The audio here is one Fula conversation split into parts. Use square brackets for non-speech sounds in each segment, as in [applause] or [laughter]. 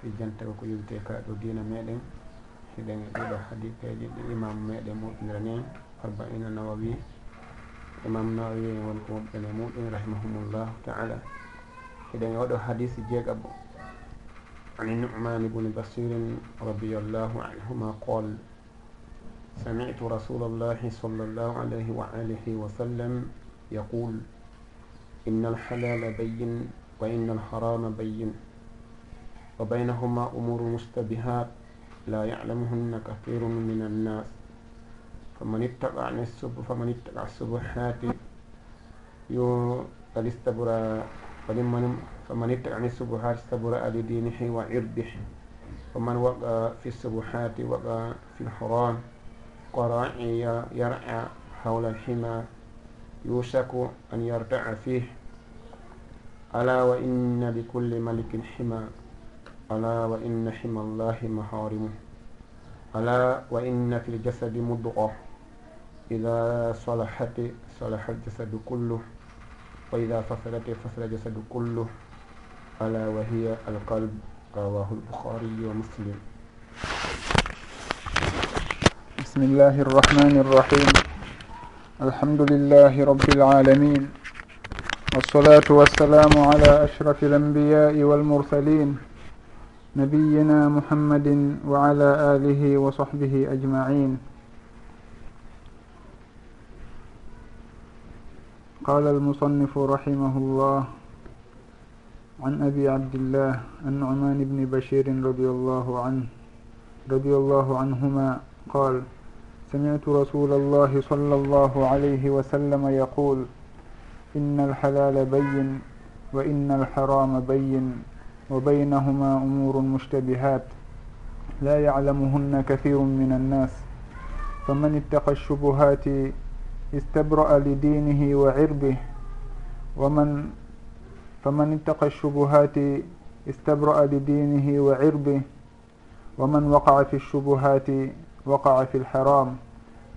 fijan tawa ko yewte ka ɗo diina meɗen heɗen e ɗiɗo hadiseji ɗi imam meɗen muɗodirani en arbaina nawawi. Imam nawawi en woni ko woɓɓene muɗum rahimahumullahu taala. Heɗen e oɗo hadise jeeɗaɓo عن النعمان بن بشير رضي الله عنهما قال سمعت رسول الله صلى الله عليه وآله وسلم يقول إن الحلال بين وإن الحرام بين وبينهما أمور مشتبهات لا يعلمهن كثير من الناس فمن اتبع السب فمن اتبع السبحات فليستبرأ فلمن فمن اتبع السبحات استبرأ لدينه وعرضه ومن وقع في السبحات وقع في الحرام قراعي يرعى حول الحمى يوشك أن يرتع فيه ألا وإن لكل ملك حمى ألا وإن حمى الله محارمه ألا وإن في الجسد مضغة. إذا صلحت صلح الجسد كله. وإذا فصلت فصل الجسد كله. ألا وهي القلب رواه البخاري ومسلم. بسم الله الرحمن الرحيم. الحمد لله رب العالمين. والصلاة والسلام على أشرف الأنبياء والمرسلين. نبينا محمد وعلى آله وصحبه أجمعين. قال المصنف رحمه الله عن أبي عبد الله النعمان بن بشير رضي الله عنه رضي الله عنهما قال سمعت رسول الله صلى الله عليه وسلم يقول إن الحلال بين وإن الحرام بين. وبينهما أمور مشتبهات. لا يعلمهن كثير من الناس. فمن اتقى الشبهات استبرأ لدينه وعرضه. ومن فمن اتقى الشبهات استبرأ لدينه وعرضه. ومن وقع في الشبهات وقع في الحرام.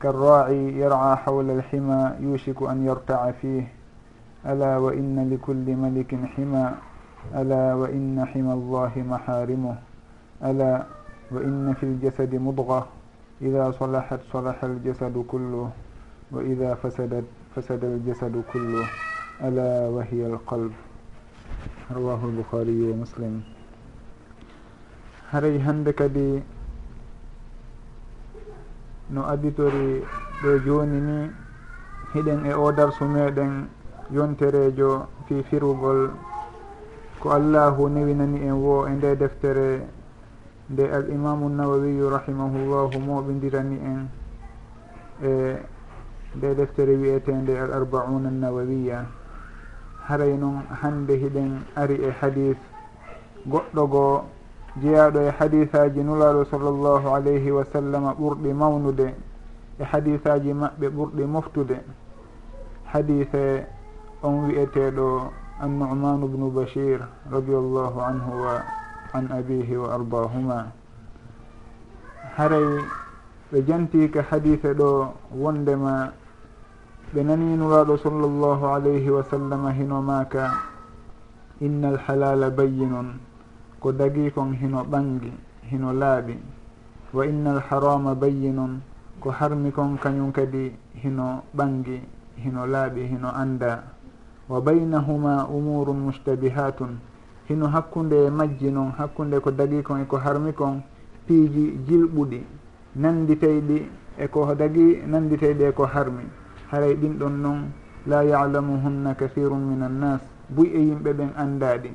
كالراعي يرعى حول الحمى يوشك أن يرتع فيه. ألا وإن لكل ملك حمى. ألا وإن حمى الله محارمه. ألا وإن في الجسد مضغة. إذا صلحت صلح الجسد كله وإذا فسدت فسد الجسد كله. ألا وهي القلب. رواه البخاري ومسلم. haray hande kadi no aditori ɗo joni ni hiɗen e o darsu meɗen yonterejo fi firugol ko allahu newinani en wo e nde deftere nde al imamu nawawiyu rahimahullahu moɓidirani en e nde deftere wiyetende al arbauna nawawiya. Haray noon hande hiɗen ari e hadis goɗɗo goo jeyaɗo e hadisaji nulaɗo sallllahu alayhi wa sallam ɓurɗi mawnude e hadisaji maɓɓe ɓurɗi moftude. Hadise on wiyeteɗo النعمان بن بشير رضي الله عنه وعن أبيه وأرضاهما haray ɓe jantika hadise ɗo wondema ɓe nani nuraɗo sallllahu alayhi wa sallam hino maka inna alhalala bayinun ko dagi kon hino ɓangi hino laaɓi. Wa inna alharama bayinun ko harmi kon kañum kadi hino ɓangi hino laaɓi hino anda wa baynahuma umurun mustabihatun hino hakkunde e majji noon hakkunde ko dagi kon eko harmi kon piiji jilɓuɗi nanditeyɗi eko dagi nanditeyɗi eko harmi. Haray ɗin ɗon noon la yalamuhunna kahirun min annas buy e yimɓe ɓen anndaɗi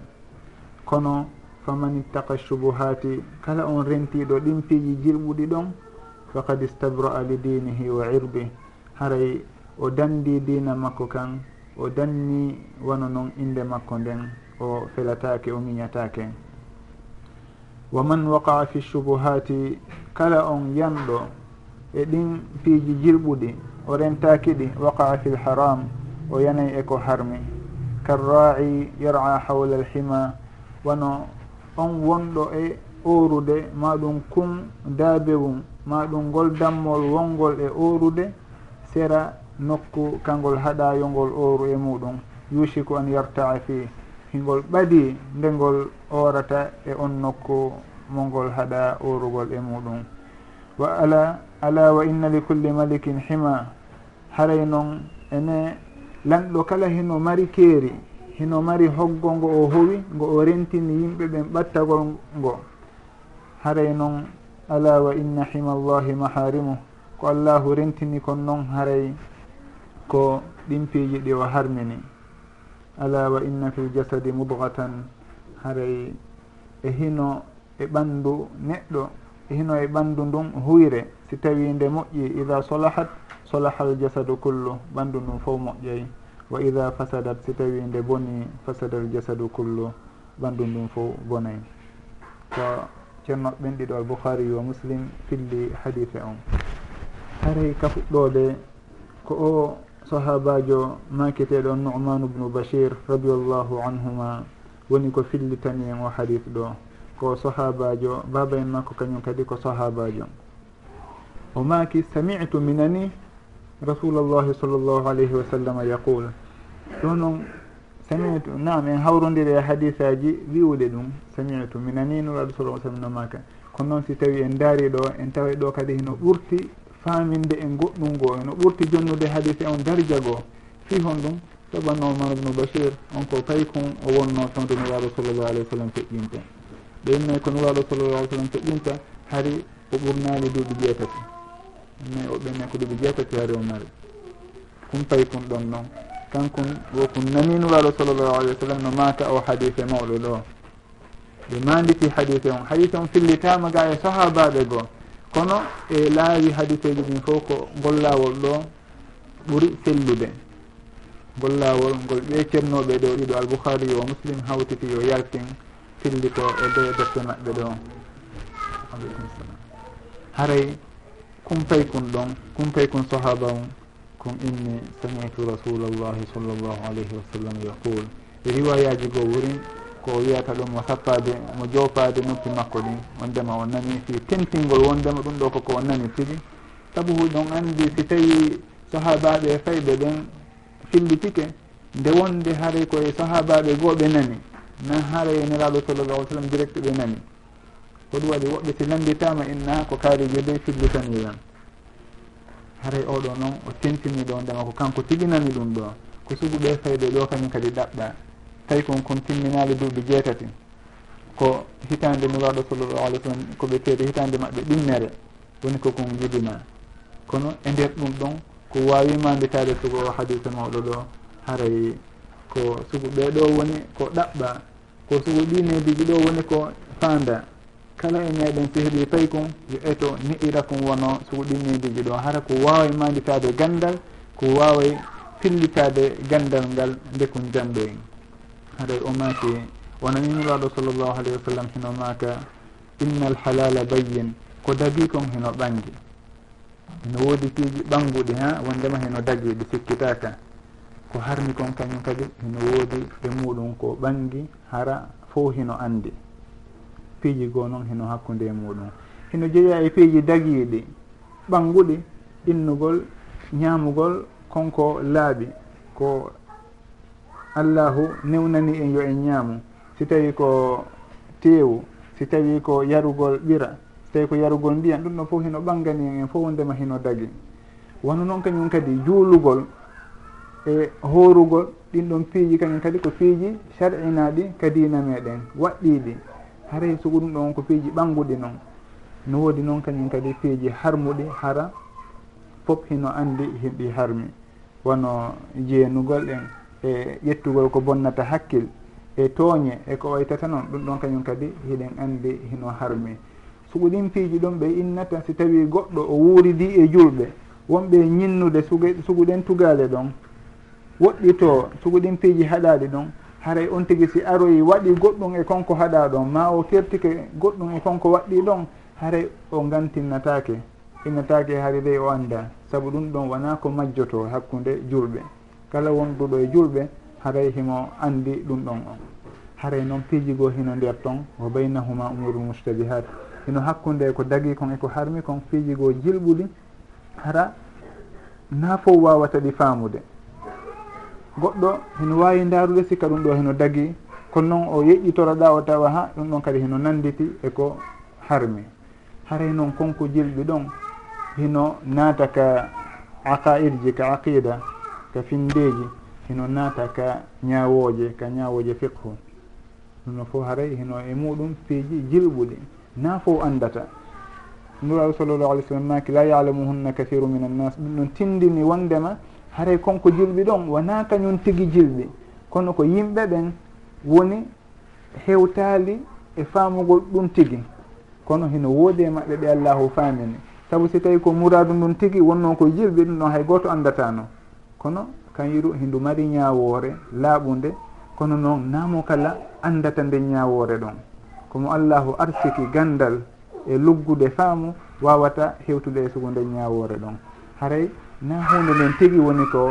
kono faman ittaqa subuhati kala on rentiɗo ɗin piiji jilɓuɗi ɗon faqad istabraa li dinihi wa irbih haray o dandi dina makko kan o danni wano noon inde makko nden o felatake o miñatake wa man waqaa fi subuhati kala on yanɗo e ɗin piiji jirɓuɗi o rentaki ɗi waqaa fi lharam o yanay e ko harmi. Karraci yara hawla alhima wano on wonɗo e orude ma ɗum kum daabewum ma ɗum ngol dammol wongol e orude sera nokku kangol haɗayongol ooru e muɗum. Yusiku an yartaa fi. Hingol ɓadi ndengol orata e on nokku mongol haɗa orugol e muɗum. Wa ala ala wa inna li culli malikin hima. Haray noon ene lanɗo kala hino mari keeri hino mari hoggo ngo o howi ngo o rentini yimɓe ɓen ɓattagol ngo. Haray noon ala wa inna hima llahi maharimu. Ko allahu rentini kon noon haray ko ɗimpiiji ɗi o harmini. Ala wa inna fi ljasadi mudgatan haray e hino e ɓanndu neɗɗo e hino e ɓanndu ndun huyre si tawi nde moƴƴi ida solahat solaha al kullu ɓanndu ndun fof moƴƴay. Wa ida fasadat si tawi nde boni fasada al kullu ɓanndu ndun fof bonay. Ko ceerno ɓenɗiɗo albouhari wa muslim filli hadife on. Haray ka fuɗɗode ko o sahabajo maketeɗo nu'manu bnu bachir radiallahu anhuma woni ko fillitani en o hadis ɗo. Ko sahabajo baba en makko kañum kadi ko sahabajo o maki samitu minani? Rasulallahi sallllahu alayhi wa sallam yaqul ɗo noon samitu nam en hawrodiri e hadis aji wiwde ɗum. Samitu minani? Nuraɗo sal sallam no maka kono noon si tawi en daari ɗo en tawa ɗo kadi hino ɓurti faaminde e goɗɗum ngoo eno ɓurti jonnude hadise on darja goo fi hon ɗum saabu omar ubnu bachir on ko pay kon o wonno fewde nuraɗo sallllahu alayhi wa sallam feƴƴinta ɓeyinne ko nuraɗo sallllahu alih sallam feƴƴinta hari o ɓurnaali duuɓi jeetati. Ne o ɓenne ko duuɓi jeetati hari o mari. Kum pay kon ɗon noon. Kankon wokon nani nuraɗo sallllahu alayhi wa sallam no maaka o hadise mawɗo ɗo. Ɓe manditi hadise on. Hadise on fillitama ga e sahabaɓe goo kono e laawi hadiseji ɗin fof ko ngol laawol ɗo ɓuri sellude. Ngol laawol ngol ɓe ceernoɓe ɗo ɗiɗo albouhari yo muslim hawtiti yo yaltin filli ko e de defte maɓɓe ɗo. Aleykum salam haray kumpay kun ɗon? Kumpay kun sahaba um kum inni samitu rasulallahi sallllahu alayhi wa sallam yaqul. E riwayaji go wurin ko wiyata ɗum mo sappade mo jofade noppi makko ɗin wondema o nani si tentingol wondema ɗum ɗo koko o nani tigi saabu ɗon andi si tawi sahabaɓe fayɓe ɓen fillitike nde wonde haray koye sahabaɓe gooɓe nani na haray e nelaɗo sallallah alih sallam direct ɓe nani. Ko ɗum waɗi woɓɓe si landitama inna ko kaarije de fillitani tan haray oɗo noon o tentini ɗo ndema ko kanko tiginani ɗum ɗo ko suguɓe fayɓe ɗo kañum kadi ɗaɓɓa. tawi kon kon timminali duuɓi jeetati. Ko hitande nuraɗo sallllahu alih w sallam koɓe keeɓe hitande maɓɓe ɗimmere woni ko kon jibina kono e nder ɗum ɗon ko wawima mbitade sugo o hadise mawɗo ɗo haray ko sugu ɓeɗo woni ko ɗaɓɓa ko sugu ɗinediji ɗo woni ko fanda kala e meɗen si sehli pay kon yo eto ni'ira kon wono sugu ɗinediji ɗo. Hara ko waway manditade gandal ko waway fillitade gandal ngal ndekon jamɗo en haray o maaki wona yimiraɗo sallllahu alayhi wa sallam hino maaka inna alhalala bayyin ko dagi kon hino ɓangi hino woodi piiji ɓanguɗi ha wondema hino dagi ɗi sikkitaka ko harmi kon kañum kadi hino woodi e muɗum ko ɓangi hara fo hino andi piiji goo noon hino hakkude e muɗum hino jeeya e piiji dagiiɗi ɓanguɗi innugol ñaamugol konko laaɓi ko allahu newnani en yo en ñaamu si tawi ko teewu si tawi ko yarugol ɓira si tawi ko yarugol ndiyan ɗum ɗo fof hino ɓangani en en fof wondema hino dagi wono noon kañum kadi juulugol e horugol ɗin ɗon piiji kañum kadi ko piiji sar'inaɗi ka diina meɗen waɗɗiɗi haray sugu ɗum ɗon ko piiji ɓanguɗi noon. No woodi noon kañum kadi piiji harmuɗi hara fof hino andi hiɗi harmi. Wono jeenugol en. e ƴettugol ko bonnata hakkil e tooñe e ko waytata noon ɗum ɗon kañum kadi hiɗen anndi hino harmi. Sugu ɗin piiji ɗum ɓe innata si tawi goɗɗo o wuuridi e julɓe wonɓe ñinnude suguɗen tugaale ɗon woɗɗito suguɗinpiiji haɗaade ɗon haray on tigi si aroyi waɗi goɗɗum e konko haɗa ɗon ma o tertike goɗɗum e konko waɗɗi ɗon haray o gantinnataake innataake hari dey o annda sabu ɗum ɗon wonaa ko majjoto hakkunde julɓe kala wonduɗo e julɓe haray himo andi ɗum ɗon on. Haray noon piiji goo hino nder ton wo baynahuma umuru mustabihat. Hino hakkude ko dagi kon eko harmi kon piiji goo jilɓuɗi hara na fof wawata ɗi faamude. Goɗɗo hino wawi ndarude sikka ɗum ɗo hino dagi kono noon o yeƴƴitoroɗa o tawa ha ɗum ɗon kadi hino nanditi eko harmi. Haray noon konko jilɓi ɗon hino naata ka aqaidji ka aqida ka findeji hino naata ka ñaawooje ka ñaawooje fiqhu. Ɗumno fof haray hino e muɗum piiji jilɓuɗi. Naa fof anndata. Nuraɗo sallllahu alih w sallam naaki la yalamuhunna kathiru min annas ɗum ɗon tindini wondema haray konko jilɓi ɗon wonaa kañum tigi jilɓi. Kono ko yimɓe ɓen woni hewtaali e faamugol ɗum tigi. Kono hino woodi e maɓɓe ɓe allahu faamini. Sabu si tawi ko muradu ndun tigi wonnoon ko jilɓi ɗum ɗon hay gooto anndatano kono kanyiru hindu mari ñawore laaɓude kono noon namo kala andata nde ñawore ɗon. Komo allahu arsiki gandal e luggude faamu wawata hewtude e sugo nde ñawore ɗon. Haray na hunde nden tigui woni ko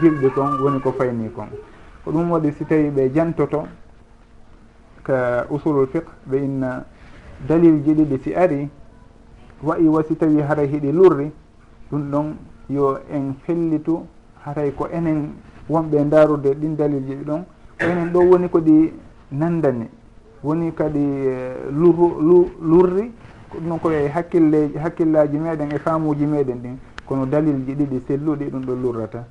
jilɗi kon woni ko fayni kon. Ko ɗum waɗi si tawi ɓe jantoto ka usulul fiqe ɓe inna dalil ji ɗiɗi si ari wayi wa si tawi haray hiɗi lurri ɗum ɗon yo en fellitu haray ko enen wonɓe darude ɗin dalil dalilji ɗon ko enen ɗo woni ko ɗi nandani woni kadi eh, lurru lurri ko ɗum ko e hakkille hakkillaji meɗen e faamuji meɗen ɗin. Kono dalil ji ɗiɗi selluɗi ɗum ɗo lurrata.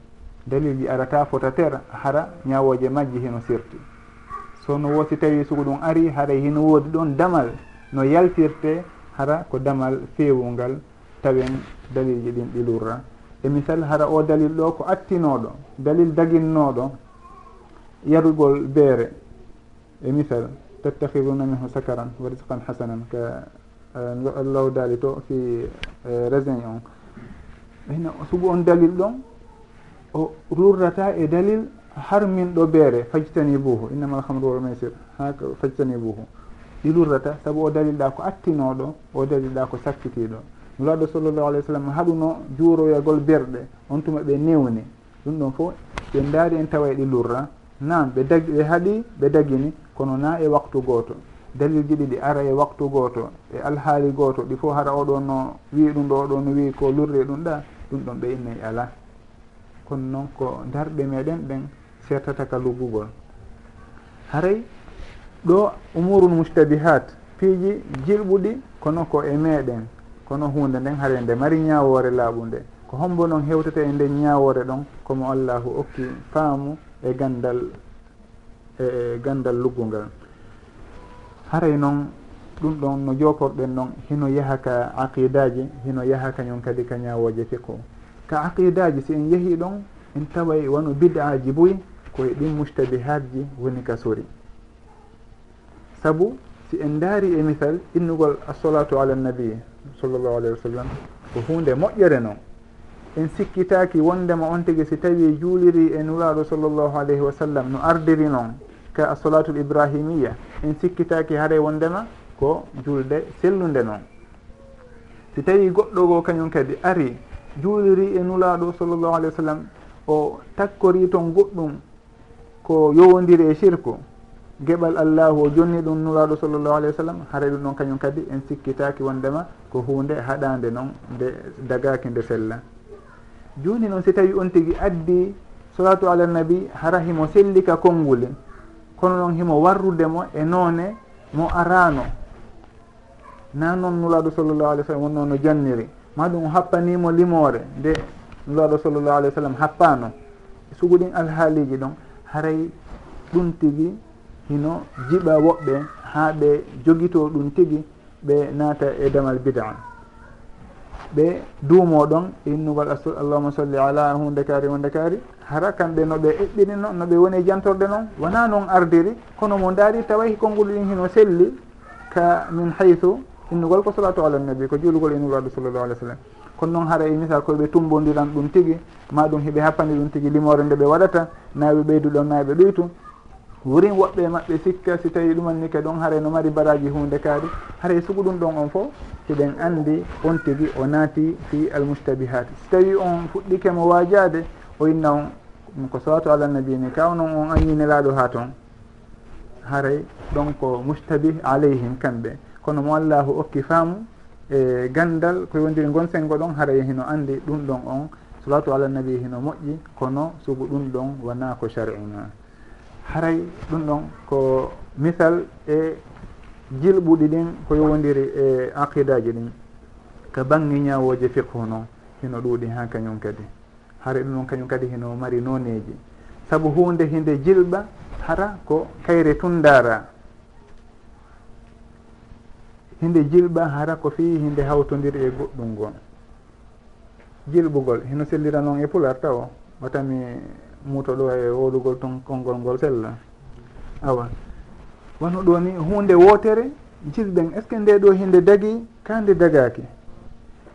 Dalil ji arata fota ter hara ñawoje majji hino sirti sono wo si tawi sugu ɗum ari haray hino woodi ɗon damal no yaltirte hara ko damal fewungal tawen dalilji ɗin ɗi lurra. e misal hara o dalil ɗo ko attinoɗo dalil daginnoɗo yarugol beere. E misal tattahiduna minhu sakaran wa risqan hasanan ka eh, allahu daali to fi eh, rasin on. Ɓeyna sugu on dalil ɗon o rurrata e dalil har min ɗo beere fajtani buhu innama alhamdu walmaysir ha fajtani buhu ɗi rurrata saabu o dalil ɗa ko attinoɗo o dalil ɗa ko sakkitiɗo. nulaɗo sallllahu alayhi w sallam haɗuno juuroyagol berɗe on tuma ɓe newni. Ɗum ɗon fof ɓe daari en tawa ɗi lurra. Nan ɓe dag ɓe haaɗi ɓe dagini kono na e waktu gooto. Dalilji ɗiɗi ara e waktu gooto e alhaali gooto. Ɗi fof hara oɗo no wi ɗum ɗo oɗo no wi ko lurri e ɗum ɗa ɗum ɗon ɓe innayi ala kono noon ko darɗe meɗen ɗen sertata ka luggugol haray ɗo umurul mustabihat piiji jilɓuɗi kono ko e meɗen. kono hunde nden haare nde mari ñawore laaɓunde. Ko hombo noon hewtete e nden ñawore ɗon komo allahu okki faamu e gandal e, e gandal luggungal haray noon ɗum ɗon no joporɗen noon hino yaha ka aqidaji hino yaha kañum kadi ka ñawoje fiqu ka aqidaji si en yeehi ɗon en taway wano bid'aji boyi koye ɗin mustabihatji woni ka sori. Saabu si en daari e misal innugol assolatu ala nabi. sallllahu alayhi wa sallam ko hunde moƴƴere noon en sikkitaki wondema on tigui si tawi juuliri e nuraɗo sallllahu alayhi wa sallam no ardiri noon ka assolatul ibrahimia en sikkitaki haare wondema ko julde sellude noon si tawi goɗɗo go kañum kadi ari juuliri e nulaɗo sallllahu alayhi wa sallam o takkori toon goɗɗum ko yowodiri e shirku. geɓal allahu o jonni ɗum nuraɗo sallllahu alayhi wa sallam haray ɗum noon kañum kadi en sikkitaki wondema ko hunde haɗande noon nde dagaki nde sella joni noon si tawi on tigui addi salatu ala nabi hara himo sellika konnguli kono noon himo warrudemo e noone mo arano. Na noon nuraɗo sallllahu alih w sallam wonno no janniri. Ma ɗum happanimo limore nde nuraɗo sallllahu alih w sallam happano. Sugu ɗin alhaaliji ɗon haray ɗum tigui hino jiɓa woɓɓe ha ɓe jogito ɗum tigi ɓe naata e damal bida. Ɓe duumo ɗon innugol innugal allahuma solli ala hunde kaari hunde kaari. Hara kamɓe no ɓe eɓɓirino no ɓe woni e jantorde noon wona noon ardiri kono mo daari tawa konngol ɗin hino selli ka min haythu innugol ko salatu ala nabi ko juulugol innugol aɗo sallllahu alih w sallam. Kono noon hara e misal koyeɓe tumbodiran ɗum tigi ma ɗum heɓe happani ɗum tigi limore nde ɓe waɗata naɓe ɓeydu ɗon naɓe ɗoytu wurin woɓɓe maɓɓe sikka si tawi ɗumanni ka ɗon haare no mari baraji hunde kaadi. Haare sugu ɗum ɗon on fof siɗen andi on tigui o naati fi almustabihat si tawi on fuɗɗikemo wajade o inna on ko sowatu ala kaw kawnon on anñinelaɗo ha toon. Haray ɗon ko mustabih aleyhim kamɓe. Kono mo allahu okki faamu e gandal ko wondiri gonsengo ɗon haray hino andi ɗum ɗon on. Solatu ala nabi hino moƴƴi kono sugu ɗum ɗon wona ko chari haray ɗum ɗon ko misal e jilɓuɗi ɗin ko yowodiri e aqidaji ɗin. Ko bange ñawoje fiqhu noon hino ɗuuɗi ha kañum kadi. Hara ɗum ɗon kañum kadi hino mari noneji. Saabu hunde hinde jilɓa hara ko kayre tundara. Hinde jilɓa hara ko fii hinde hawtodiri e goɗɗum ngon. Jilɓugol hino sellira noon e pular taw watami muuto ɗo e wolugol ton konngol ngol sella awa. Wano ɗo ni hunde wootere jisɓen est ce que nde ɗo hinde dagi ka nde dagaki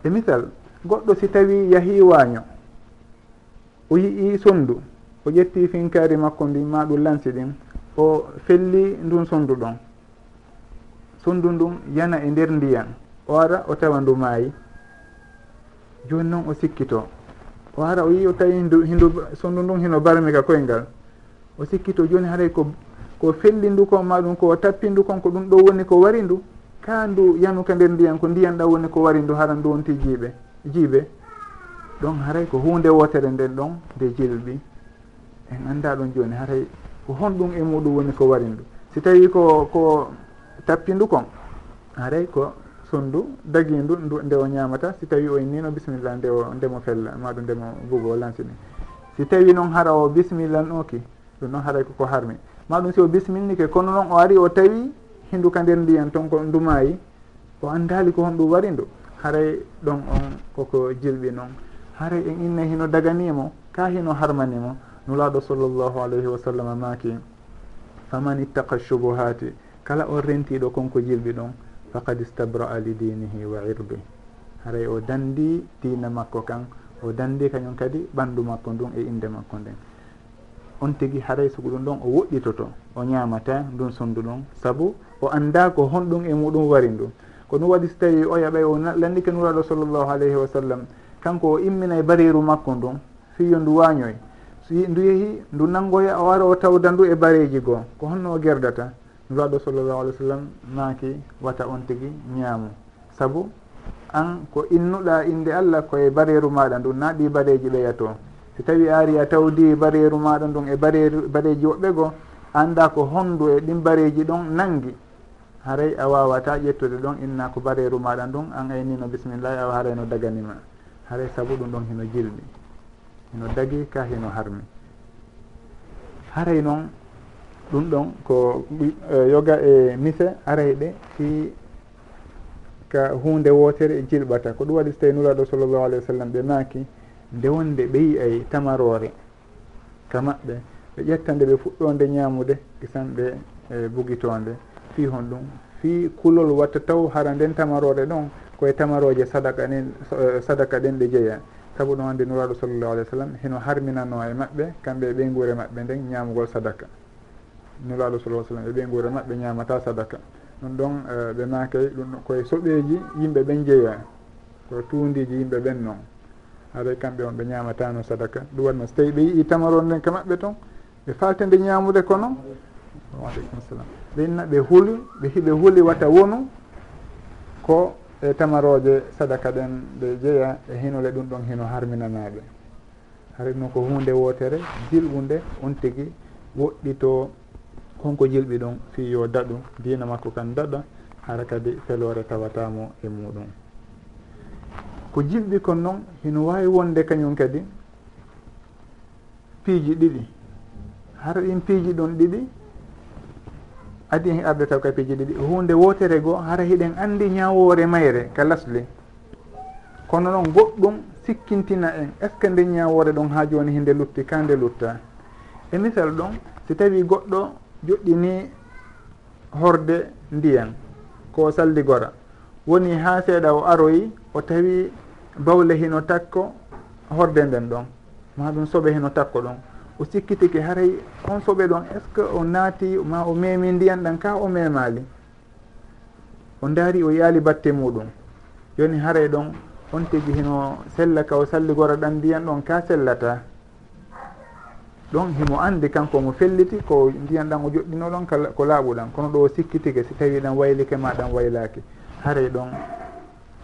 e misal goɗɗo si tawi yahi waño o yii sondu o ƴetti finkari makko ndi ma ɗum lansi ɗin o felli ndun sondu ɗon. Sondu ndun yana e nder ndiyan o ara o tawa ndu maayi. Joni noon o sikkito o ara o yi o tawi hindu hindu sondu ndun hino barmi ka koyngal o sikkito joni haray ko ko felli ndukon ma ɗum ko tappi ndukon ko ɗum ɗo woni ko wari ndu ka ndu yanuka nder ndiyan ko ndiyan ɗa woni ko wari ndu hara ndu wonti jiiɓe jiiɓe. Ɗon haray ko hunde wotere nden ɗon nde jilɓi. En annda ɗon joni haray ko honɗum e muɗum woni ko wari ndu. Si tawi ko ko tappi ndukon haray ko sonndu dagindu ndu nde o ñamata si tawi o innino no bisimilla nde o ndemo fella maɗum ndemo bugo o lansini si tawi noon hara o bisimilla noki ɗum noon haray koko harmi. Maɗum si o bisimilnike kono noon o ari o tawi hindu ka nder ndiyan toon ko ndumayi o anndali ko honɗum wari ndu. Haray ɗon on koko jilɓi noon. Haray en inne hino daganimo ka hino harmanimo. Nulaɗo sallllahu alayhi wa sallam maki faman ittaqa shubuhati kala on rentiɗo konko jilɓi ɗon. faqad istabra'a li dinihi wa irdih haray o dandi dina makko kan o dandi kañum kadi ɓanndu makko ndun e inde makko nden. On tigi haray sugu ɗum ɗon o woɗɗitoto o ñamata ndun sonndu ɗon saabu o annda ko honɗum e muɗum wari ndu. Ko ɗum waɗi so tawi o yaɓay o landike nuraɗo sallllahu alayhi wa sallam kanko o immina e bariru makko ndun fiyo ndu wañoy ndu yeehi ndu nanngoya o ara o tawda ndu e bareji goo ko honno o gerdata. nuraɗo sallllahu alih w sallam maaki wata on tigi ñaamu. Saabu an ko innuɗa inde allah koye bareru maɗa ndu na ɗi bareji ɓeyato si tawi aari a tawdi bareru maɗa ndun e bareji woɓɓe goo anda ko honndu e ɗin bareji ɗon nangi haray a wawata ƴettude ɗon inna ko bareru maɗa ndun an aynino bisimillahi awa haray no daganima. Haray saabu ɗum ɗon hino jilɗi hino dagi ka hino harmi. Haray noon ɗum ɗon ko e yoga e mise arayɗe fi ka hunde wotere e jilɓata. Ko ɗum waɗi so tawi nuraɗo sallllahu alayhi wa sallam ɓe maaki ndewonde ɓe yi ay e tamarore ka maɓɓe ɓe ƴetta nde ɓe fuɗɗode ñamude kisanɓe e bugitonde fi hon ɗum fi kulol watta taw hara nden tamarore ɗon koye tamaroje sadaka ɗen sadaka ɗen ɗe jeeya. Saabu ɗum hande nuraɗo sallllahu alih w sallam heno harminano e maɓɓe kamɓe e ɓeygure maɓɓe nden ñamugol sadaka nuraɗo sala sallam e ɓe guura mabɓe ñamata sadaka. Ɗum ɗon e, ɓe makay ɗum koye soɓeji yimɓe ɓen jeeya ko tundiji yimɓe ɓen noon. Haray kamɓe on ɓe ñamatano sadaka. Ɗum waɗno so tawi ɓe yii tamaron nden ka maɓɓe toon ɓe faltende ñamude kono. Waaleykum salam ɓenna ɓe huuli ɓe hiɓe huuli watta wonu ko e tamaroje sadaka ɗen ɓe jeeya e hinole ɗum ɗon hino harminanaɓe haray noon ko hunde wotere jilɓude on tigui woɗɗito konko jilɓi ɗum fi yo daɗu dina makko kan daɗa hara kadi felore tawatamo e muɗum. Ko jilɓi kon noon hino wawi wonde kañum kadi piiji ɗiɗi. Hara ɗin piiji ɗon ɗiɗi adi hen arde taw ka piiji ɗiɗi. Hunde wotere goo hara hiɗen andi ñawore mayre ka lasli. Kono noon goɗɗum sikkintina en. Est ce que nde ñawore ɗon ha joni hinde lutti ka nde lutta? E misal ɗon si tawi goɗɗo joɗɗini horde ndiyan ko salligora woni ha seeɗa o aroyi o tawi bawle hino takko horde nden ɗon. Ma ɗum soɓe hino takko ɗon. O sikkitiki haray on soɓe ɗon est ce que o naati ma o memi ndiyan ɗan ka o memali o daari o yaali batte muɗum. Joni haray ɗon on tigui hino sella ka o salligora ɗan ndiyan ɗon ka sellata. ɗon himo andi kanko mo felliti ko ndiyan ɗan o joɗɗino ɗon ko laaɓuɗan kono ɗo sikkitike si tawi ɗan waylike ma ɗan waylaki haray ɗon.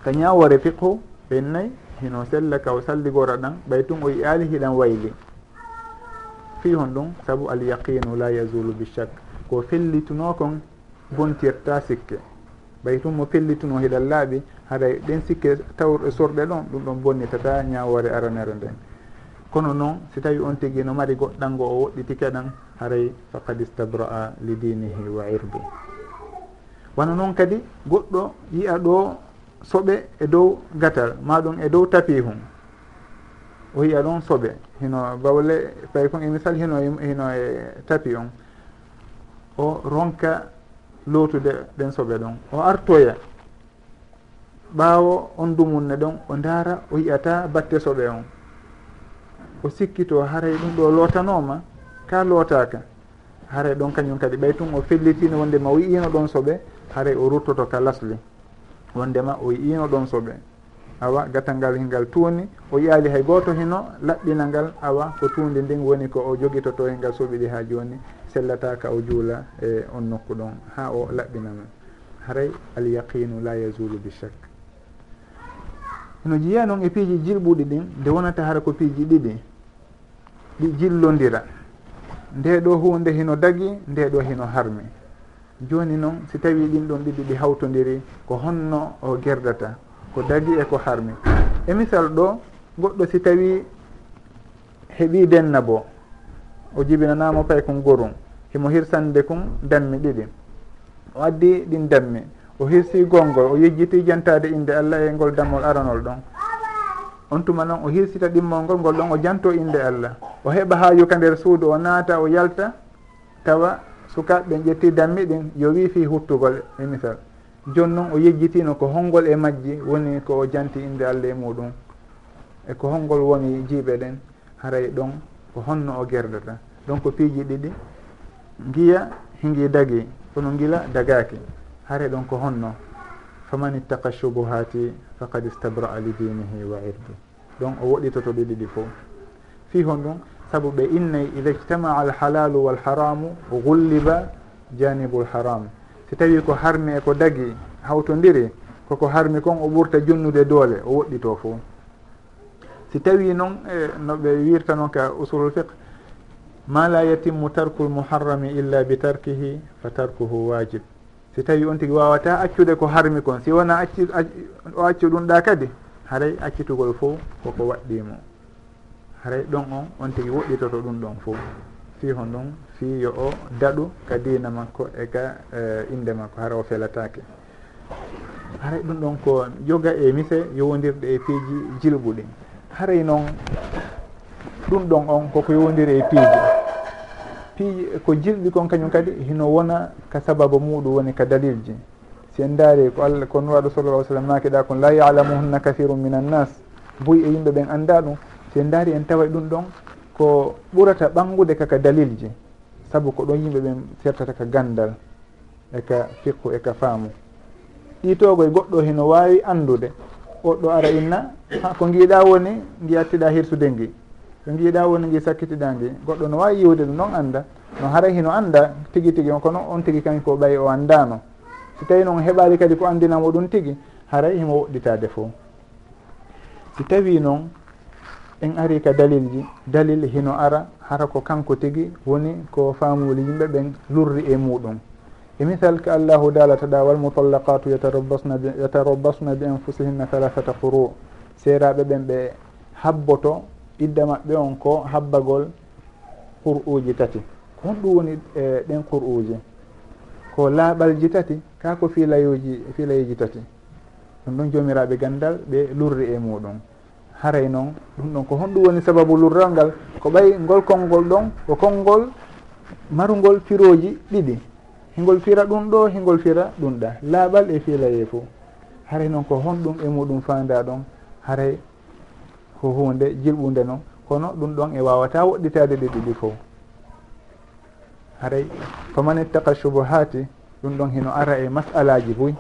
Ka ñawore fiqhu ɓen nayi hino sella ka o salligora ɗan ɓay tun o yiyaali hiɗan wayli. Fi hon ɗum saabu alyaqinu la yazulu bichak ko fellituno kon bontirta sikke. Ɓay tun mo fellituno hiɗan laaɓi haɗa ɗen sikke taw sorɗe ɗon ɗum ɗon bonnitata ñawore aranere nden. kono noon si tawi on tigui no mari goɗɗango o woɗɗitike ɗan haray faqad istabraa li dinihi wa irdi. Wona noon kadi goɗɗo yiya ɗo soɓe e dow gatal maɗum e dow tapi hum o yiya ɗon soɓe hino bawle fay kon e misal hino e, hino e tapi on. O ronka lootude ɗen soɓe ɗon o artoya. Ɓaawo on dumunne ɗon o ndaara o yiyata batte soɓe on. o sikkito haray ɗum ɗo lootanoma ka lootaka. Haray ɗon kañum kadi ɓay tun o fellitino wondema o yiino ɗon soɓe haray o ruttoto ka lasli. Wondema o yiino ɗon soɓe. Awa gatal ngal hingal tuuni o yaali hay goto hino laɓɓina ngal awa ko tuundi ndin woni ko o jogitoto e ngal soɓiɗi ha joni sellataka o juula e on nokku ɗon ha o laɓɓinama haray alyaqinu la yazulu bi chak eno jeeya noon e piiji jilɓuɗi ɗin nde wonata hara ko piiji ɗiɗi ɗi jillodira nde ɗo hunde hino dagi nde ɗo hino harmi. Joni noon si tawi ɗin ɗon ɗiɗi ɗi hawtodiri ko honno o gerdata ko dagi e ko harmi. E misal ɗo goɗɗo si tawi heeɓi denna bo o jibinanamo pay kon gorum himo hirsande kon dammi ɗiɗi. O addi ɗin dammi. O hirsi gongol o yejjiti jantade inde allah e ngol dammol aranol ɗon. on tuma noon o hirsita ɗimmol ngol ngol ɗon o janto inde allah. O heɓa ha yuka nder suudu o naata o yalta tawa sukaɓe ƴetti dammi ɗin yo wi fi huttugol e misal. Joni noon o yejjitino ko honngol e majji woni ko o janti inde allah e muɗum. E ko honngol woni jiiɓe ɗen haray ɗon ko honno o gerdata. Donc piiji ɗiɗi giya hingi dagi kono gila dagaki haray ɗon ko honno. Faman ittaqa subuhati faqad istabraa li dinihi wa irdi donc o woɗitoto ɗi ɗiɗi fof fi hon ɗum saabu ɓe innayi ida ijtamaa alhalalu walharamu gulliba janibu lharam si tawi ko harmi e ko dagi hawtodiri koko harmi kon o ɓurta junnude doole o woɗɗito fof si tawi noon e no ɓe wirta noon ka usulul fiqe ma la yatimmu tarku lmuharrami illa bi tarkihi fa tarkuhu wajib si tawi on tigui wawata accude ko harmi kon si wona acci o accu ɗum ɗa kadi haray accitugol fof koko waɗɗimo. Haray ɗon on on tigui woɗɗitoto ɗum ɗon fof fi hon ɗon fi yo o daɗu ka dina makko e ka uh, inde makko hara o felatake. Haray ɗum ɗon ko joga e mise yowodirɗe e piiji jilɓuɗi haray noon ɗum ɗon on koko yowodiri e piiji. piiji ko jirɗi kon kañum kadi hino wona ka sababu muɗum woni ka dalilji si en daari ko allah ko nuraɗo sallallah sallam makiɗa kon la yalamuhunna kahirum min annas boyi e yimɓe ɓen annda ɗum. Si en daari en tawa ɗum ɗon ko ɓurata ɓangude kaka dalilji saabu ko ɗon yimɓe ɓen sertata ka gandal e ka fiqhu e ka faamu. Ɗitogoye goɗɗo hino wawi andude oɗɗo ara inna. Ha ko giiɗa woni giyattiɗa hirsude ngi. ɓe mbiɗa woni gi sakkitiɗa ngi goɗɗo no wawi yiwde ɗum noon anda no haara hino anda tigui tigui on kono on tigui kañum ko ɓayi o andano si tawi noon heɓali kadi ko andinamo ɗum tigui haray himo woɗɗitade fo si tawi noon en ari ka dalil ji dalil hino ara hara ko kanko tigi woni ko famuli yimɓe ɓen lurri e muɗum. E misal ka allahu dalataɗa walmutallaqatu yatarabbasna bi anfusihinna halahata quru. Seeraɓe ɓen ɓe habboto idda maɓɓe on ko habbagol qur uji tati. Ko honɗum woni e ɗen qur uji ko laaɓalji tati? Ka ko filayuji filayiji tati? Ɗum ɗon jomiraɓe gandal ɓe lurri e muɗum. Haray noon ɗum ɗon ko honɗum woni sababu lurral ngal. Ko ɓay ngol konngol ɗon ko konngol marugol firoji ɗiɗi. Hingol fira ɗum ɗo hingol fira ɗum ɗa. Laaɓal e filaye fo haray noon ko honɗum e muɗum fanda ɗon. Haray ko hunde jilɓude noon kono ɗum ɗon e wawata woɗɗitade ɗi ɗiɗi fo haray faman ittaqa subuhati ɗum ɗon hino ara e masalaji boy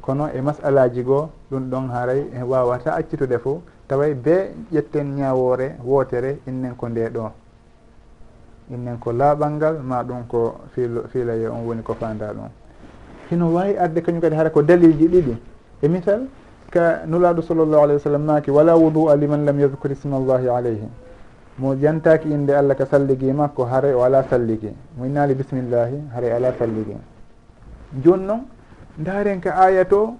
kono e masalaji goo ɗum ɗon haray e wawata accitude fo taway be ƴetten ñawore wotere innen ko nde ɗo innen ko laaɓal ngal ma ɗum ko fiilo fiilaye on woni ko fanda ɗum. Hino wawi arde kañum kadi hara ko dalilji ɗiɗi. E misal ka nulaɗo sallllahu alayhi wa sallam maki wala wudu'a liman lam yadcour ismallahi alayhi. Mo jantaki inde allah ka salligi makko haare o ala salligi mo innali bisimillahi haare ala salligi joni noon daren ka aya to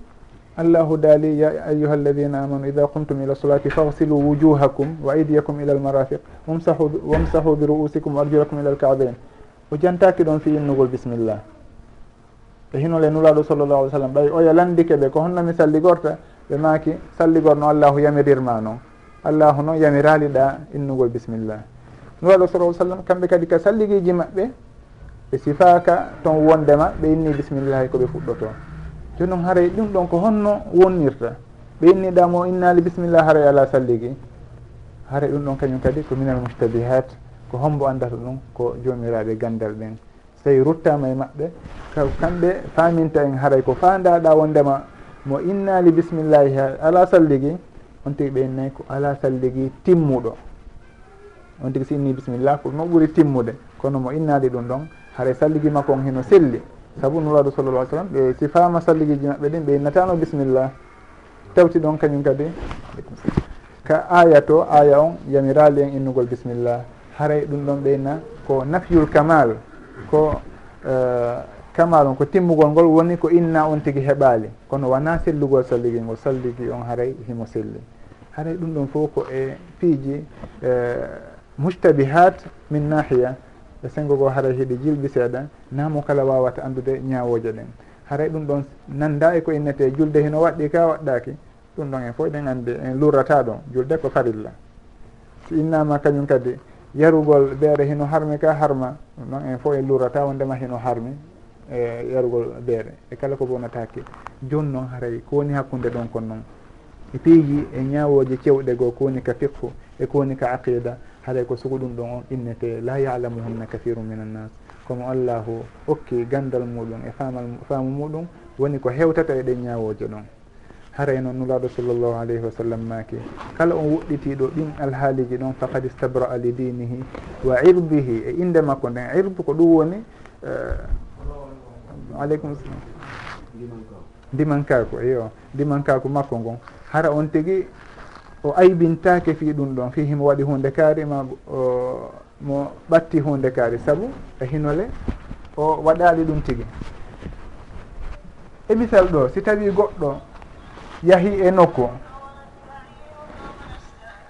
allahu daali ya ayuha alladina amanu ida qumtum ila solati fagsilu wujuhakum wa aydiyakum ila almarafiq wamsahu wamsahu bi ru'usikum wa arjulakum ila alkabain o jantaki ɗon fi innugol bisimillah e hinole nulaɗo sallllahu alih w sallam ɓay oya landike ɓe ko honnomi salligorta ɓe maaki salligor no allahu yamirirma noon allahu noon yamirali ɗa innugol bisimillah nuraɗo waɗo sala sallam kamɓe kadi ka salligiji maɓɓe ɓe sifaka toon wondema ɓe inni bisimillahi koɓe fuɗɗoto. Joni noon haray ɗum ɗon ko honno wonnirta. Ɓe inniɗamo innali bisimillah haray ala salligi. Haray ɗum ɗon kañum kadi ko minal mustabihat ko hombo andata ɗum ko jomiraɓe gandal ɓen so tawi ruttama e maɓɓe kamɓe faminta en haray ko fandaɗa wondema mo innali bisimillahi ala salligi on tigi ɓe innayi ko ala salligi timmuɗo. On tigi si inni bisimillah ko no ɓuuri timmude. Kono mo innali ɗum ɗon haara salligi makko on heno selli. Saabu nuraɗo sallallah ai sallam ɓe sifama salligiji maɓɓe ɗin ɓe innatano bisimillah tawti ɗon kañum kadi. Ka aya to aya on yamirali en innugol bisimillah haray ɗum ɗon ɓeyna ko nafyul kamal ko uh, kamalum ko timmugol ngol woni ko inna on tigui heɓali. Kono wona sellugol salligi ngol salligi on haray himo selli. Haray ɗum ɗon fof ko e piiji e, mustabihat min nahiya. E sengo go haray heeɗi jilɓi seeɗa namo kala wawata andude ñawoje ɗen. Haray ɗum ɗon nanda e ko innete julde hino waɗɗi ka waɗɗaki ɗum ɗon e en fof ɗen andi en lurrata ɗon julde ko farilla. Si innama kañum kadi yarugol beere hino harmi ka harma ɗum ɗon en fof en lurrata wondema hino harmi. e yarugol beere. E kala ko bona joni noon haray ko woni hakkude ɗon kon noon. E piiji e ñawoji cewɗe goo ko woni ka fiqhu e ko woni ka aqida haɗay ko sugo ɗum ɗon on innete la yalamuhunna kahirum min annas komo allahu hokki gandal muɗum e famal faamu muɗum woni ko hewtata e ɗen ñawoje ɗon. Haray noon nulaɗo sallllahu alayhi wa sallam maki kala on woɗɗitiɗo ɗin alhaaliji ɗon faqad istabra a li dinihi wa irdihi e inde makko nden irdu ko ɗum woni eh, aleykum salam. Ndimankako eyo ndimankako makko ngon. Hara on tigui o aybintake fi ɗum ɗon fi himo waɗi hunde kaari ma mo ɓatti hunde kaari. Saabu e hinole o waɗali ɗum tigui e misal ɗo si tawi goɗɗo yahi e nokku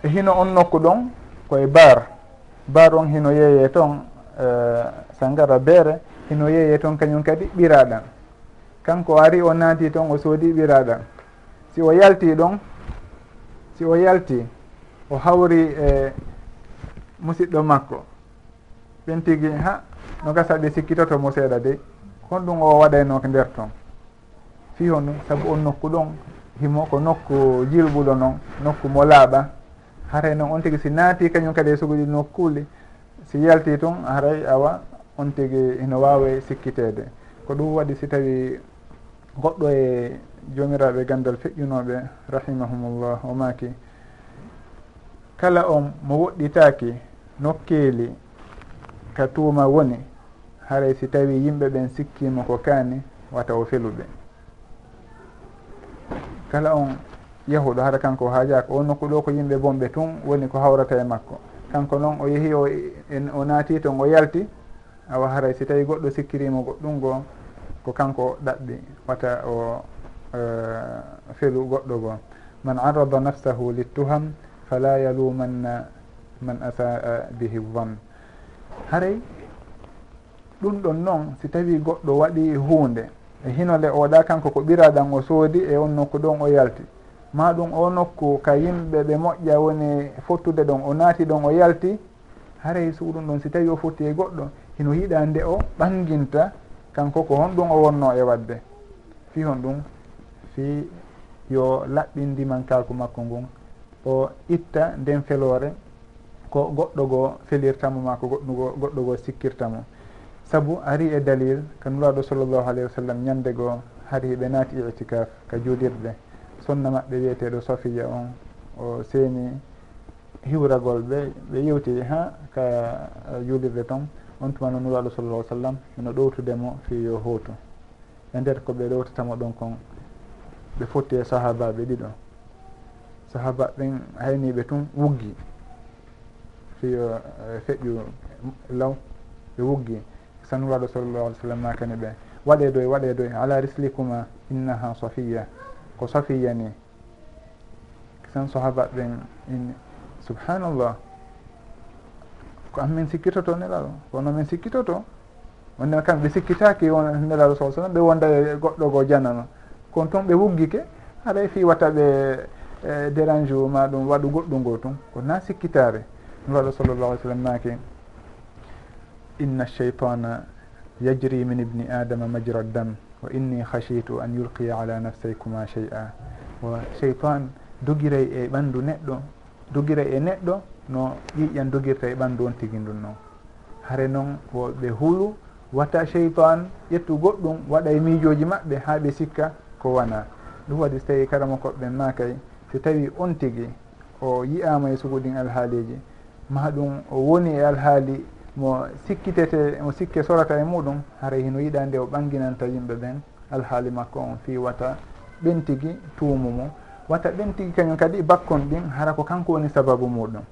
e hino on nokku ɗon koye bar bar on hino yeeye toon uh, eh, sangara beere ino yeeye toon kañum kadi ɓiraɗan. Kanko ari o naati toon o soodi ɓiraɗan. Si o yalti ɗon si o yalti o hawri e musidɗo makko. Ɓen tigi ha no gasa ɓe sikkitoto mo seeɗa de kon ɗum o waɗayno nder toon fi hon ɗum saabu on nokku ɗon himo ko nokku jilɓuɗo noon nokku mo laaɓa. Haray noon on tigi si naati kañum kadi e suguɗi nokkuli si yalti toon haray awa on tigi ene wawa sikkitede. Ko ɗum waɗi si tawi goɗɗo e jomiraɓe gandal feƴƴunoɓe rahimahumullah o maki kala on mo woɗɗitaki nokkeeli ka tuuma woni haray si tawi yimɓe ɓen sikkima ko kaani wata o feluɓe. Kala on yahuɗo hara kanko o haajaka o nokku ɗo ko yimɓe bonɓe tun woni ko hawrata e makko. Kanko noon o yeehi o o naati toon o yalti awa haray si tawi goɗɗo sikkirima goɗɗum goo ko kanko ɗaɓɓi wata o eh, felu goɗɗo goo. Man arada nafsahu littuham fala yalumanna man asaa eh, bihi van haray ɗum ɗon noon si tawi goɗɗo waɗi hunde e hinole oɗa kanko ko ɓiraɗan o soodi e on nokku ɗon o yalti. Ma ɗum o nokku ka yimɓe ɓe moƴƴa woni fottude ɗon o naati ɗon o yalti. Haray suɗum ɗon si tawi o fotti e goɗɗo hino hiiɗa nde o ɓanginta kanko ko honɗum o wonno e wadde. Fi hon ɗum fi yo laɓɓindiman kalku makko ngun. O itta nden felore ko goɗɗo goo felirtamo ma ko goɗɗugo goɗɗo goo sikkirtamo. Saabu ari e dalil ka nuraɗo sallllahu alayhi wa sallam ñande goo hari ɓe naati itikaf ka juulirde. Sonna maɓɓe wiyeteɗo sofiya on o seeni hiwragol ɓe ɓe yewti ha ka juulirde toon on tuma no nuraɗo sallallah sallam eno ɗowtudemo fi yo hooto e nder ko ɓe ɗowtatamo ɗon kon ɓe fotti e sahabaɓe ɗiɗo. Sahaba ɓen hayniɓe tun wuggi fiyo e, e feƴƴu law ɓe wuggi. Sanuraɗo sallallah alih w sallam makani ɓe waɗe doye waɗe doye ala rislikuma innaha safiya. Ko safiya ni. San sahaba ɓen in subhanallah. ko amin sikkitoto nelaɗo. Kono min sikkitoto onden kamɓe sikkitaki nelaɗo sa sallam ɓe wonda e goɗɗo go janano kono toon ɓe wuggike haray fi watta ɓe e dérange ma ɗum waɗu goɗɗu ngo tun. Ko na sikkitare nuraɗo sallllahu alih sallam maki inna cheitana yajri min ibni adama majra dam wa inni hashitu an yulqiya ala nafsaykuma chey a wa cheytan dogirey e ɓanndu neɗɗo dogirey e neɗɗo no ƴiƴƴan dogirta e ɓanndu on tigi ndun noon hare noon woɓe huulu watta cheytan ƴettu goɗɗum waɗa e miijoji maɓɓe ha ɓe sikka ko wona ɗum waɗi so tawi karama koɓɓen ma kay so tawi on tigi o yiyama e suguɗin alhaaliji ma ɗum o woni e alhaali mo sikkitete mo sikke sorata e muɗum hara hino yiɗa nde o ɓanginanta yimɓe ɓen. Alhaali makko on fi wata ɓen tigi tuumu mum wata ɓen tigi kañum kadi bakkon ɗin hara ko kanko woni sababu muɗum.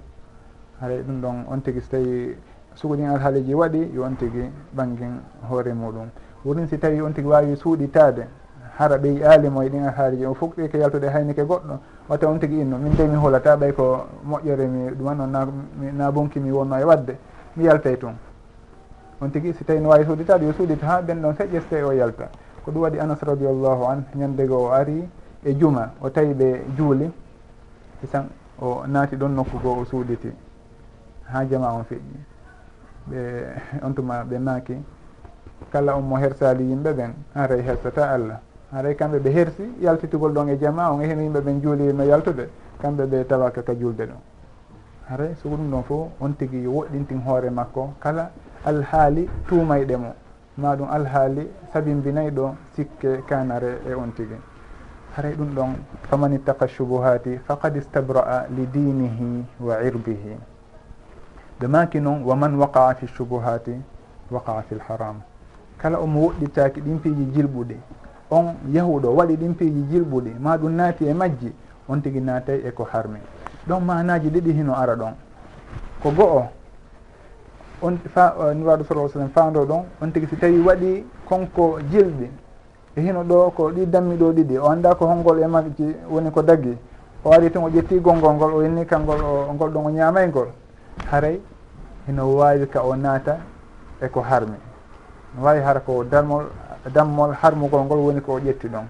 haray ɗum ɗon on tigi so tawi sugoɗin alhaaliji waɗi yo on tigi ɓangin hoore muɗum. Wurin si tawi on tigi wawi suuɗitade hara ɓeyi aalimo e ɗin alhaaliji o fuɗɗi ko yaltude haynike goɗɗo watta on tigi inno. Min de mi hulata ɓay ko moƴƴere mi ɗuman on na bonki mi wonno e wadde mi yaltay tun. On tigi si tawi no wawi suuɗitade yo suuɗita ha ɓen ɗon feƴƴe so tawi o yalta. Ko ɗum waɗi anas radiallahu an ñandego o ari e juma o tawi ɓe juuli e isan o naati ɗon nokku goo o suuɗiti. ha jama on feƴƴi. Ɓe on tuma ɓe maaki kala on mo hersali yimɓe ɓen haray hersata allah. Haray kamɓe ɓe hersi yaltitugol ɗon e jama on heno yimɓe ɓen juulino yaltude kamɓe ɓe tawaka ka julde ɗon haray so ɗum ɗon fof on tigui woɗɗintin hoore makko. Kala alhaali tuumayɗe mo. Ma ɗum alhaali sabimbinay ɗo sikke kanare e on tigui haray ɗum ɗon faman ittaqa subuhati faqad istabraa li dinihi wa irbihi. ɓe maki noon wa man waqaa fi subuhati waqaa fi lharam kala omo woɗɗitaki ɗin piiji jilɓuɗi on yahuɗo waɗi ɗin piiji jilɓuɗi ma ɗum naati e majji on tigui naatay e ko harmi. Ɗon manaji ɗiɗi hino ara ɗon. Ko go'o on fa eh, nuraɗo sala sallam fando ɗon on tigui si tawi waɗi konko jilɗi e hino ɗo ko ɗi dammi ɗo ɗiɗi o anda ko holngol e majji woni ko daggi. O ari ton o ƴetti gongol ngol o yenni kalngol o ngol ɗon o ñamaygol haray hino wawi ka o naata eko harmi. No wawi hara ko darmol dammol harmugol ngol woni ko o ƴetti ɗon.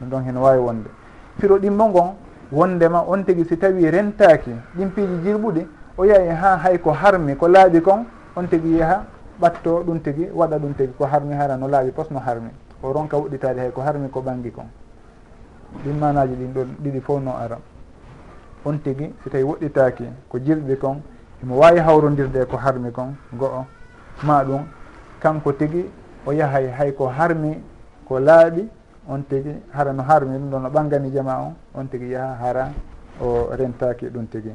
Ɗum ɗon heno wawi wonde. Fiɗo ɗimmo ngon wondema on tigui si tawi rentaki ɗimpiiji jirɓuɗi o yahi ha hay ko harmi ko laaɓi kon on tigui yaaha ɓatto ɗum tigui waɗa ɗum tigui ko harmi hara no laaɓi posno harmi. O ronka wuɗɗitade hay ko harmi ko ɓangi kon. Ɗin manaji ɗin ɗon ɗiɗi fof no ara on tigui si tawi woɗɗitaki ko jilɓi kon imo wawi hawrodirde ko harmi kon go'o. Ma ɗum kanko tigui o yahay hayko harmi ko laaɓi on tigui hara no harmi ɗum ɗon no ɓangani jama on on tigui yaaha hara o rentaki ɗum tigui